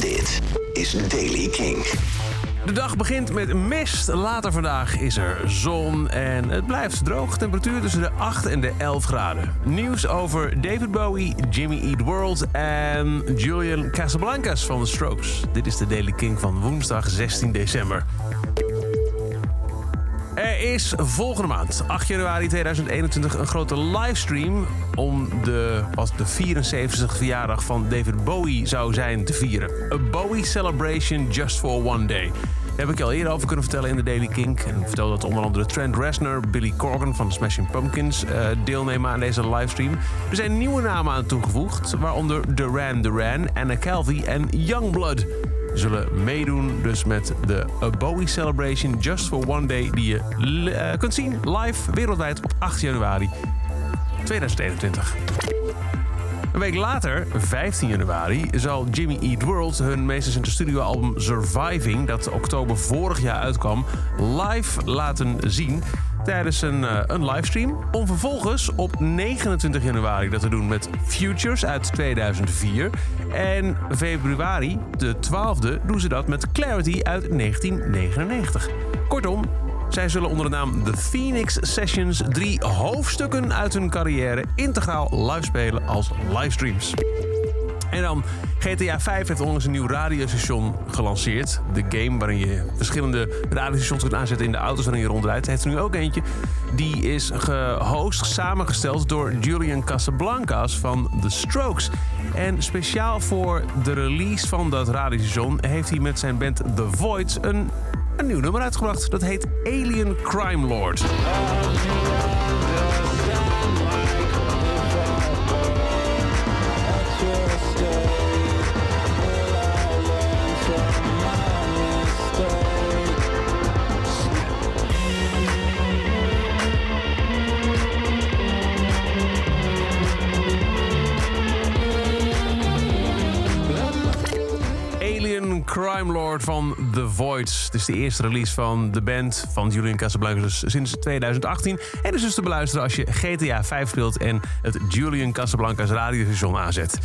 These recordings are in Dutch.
Dit is Daily King. De dag begint met mist. Later vandaag is er zon en het blijft droog. Temperatuur tussen de 8 en de 11 graden. Nieuws over David Bowie, Jimmy Eat World en Julian Casablancas van The Strokes. Dit is de Daily King van woensdag 16 december. Er is volgende maand, 8 januari 2021, een grote livestream om de, wat de 74 verjaardag van David Bowie zou zijn te vieren. A Bowie Celebration Just for One Day. Daar heb ik je al eerder over kunnen vertellen in de Daily Kink. En ik vertelde dat onder andere Trent Reznor, Billy Corgan van Smashing Pumpkins uh, deelnemen aan deze livestream. Er zijn nieuwe namen aan toegevoegd, waaronder Duran Duran, Anna Calvi en Youngblood zullen meedoen. Dus met de A Bowie Celebration Just for One Day, die je uh, kunt zien live wereldwijd op 8 januari 2021. Een week later, 15 januari, zal Jimmy Eat World hun meest recente studioalbum Surviving, dat oktober vorig jaar uitkwam, live laten zien tijdens een, uh, een livestream. Om vervolgens op 29 januari dat te doen met Futures uit 2004. En februari, de 12e, doen ze dat met Clarity uit 1999. Kortom, zij zullen onder de naam The Phoenix Sessions drie hoofdstukken uit hun carrière integraal live spelen als livestreams. En dan GTA 5 heeft onlangs een nieuw radiostation gelanceerd. De game waarin je verschillende radiostations kunt aanzetten in de auto's waarin je rondrijdt. Heeft er nu ook eentje. Die is gehost, samengesteld door Julian Casablancas van The Strokes. En speciaal voor de release van dat radiostation heeft hij met zijn band The Voids een, een nieuw nummer uitgebracht. Dat heet Alien Crime Lord. Crime Lord van The Voids. Het is de eerste release van de band van Julian Casablancas sinds 2018. En is dus te beluisteren als je GTA 5 speelt en het Julian Casablancas radiostation aanzet.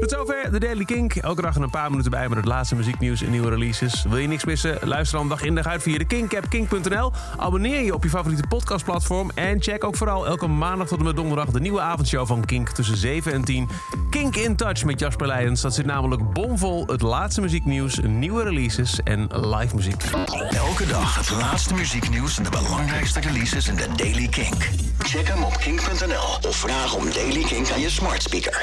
Tot zover de Daily Kink. Elke dag een paar minuten bij met het laatste muzieknieuws en nieuwe releases. Wil je niks missen? Luister dan dag in dag uit via de Kink-app kink.nl. Abonneer je op je favoriete podcastplatform. En check ook vooral elke maandag tot en met donderdag de nieuwe avondshow van Kink tussen 7 en 10. Kink in Touch met Jasper Leidens. Dat zit namelijk bomvol het laatste muzieknieuws, nieuwe releases en live muziek. Elke dag het laatste muzieknieuws en de belangrijkste releases in de Daily Kink. Check hem op kink.nl of vraag om Daily Kink aan je smart speaker.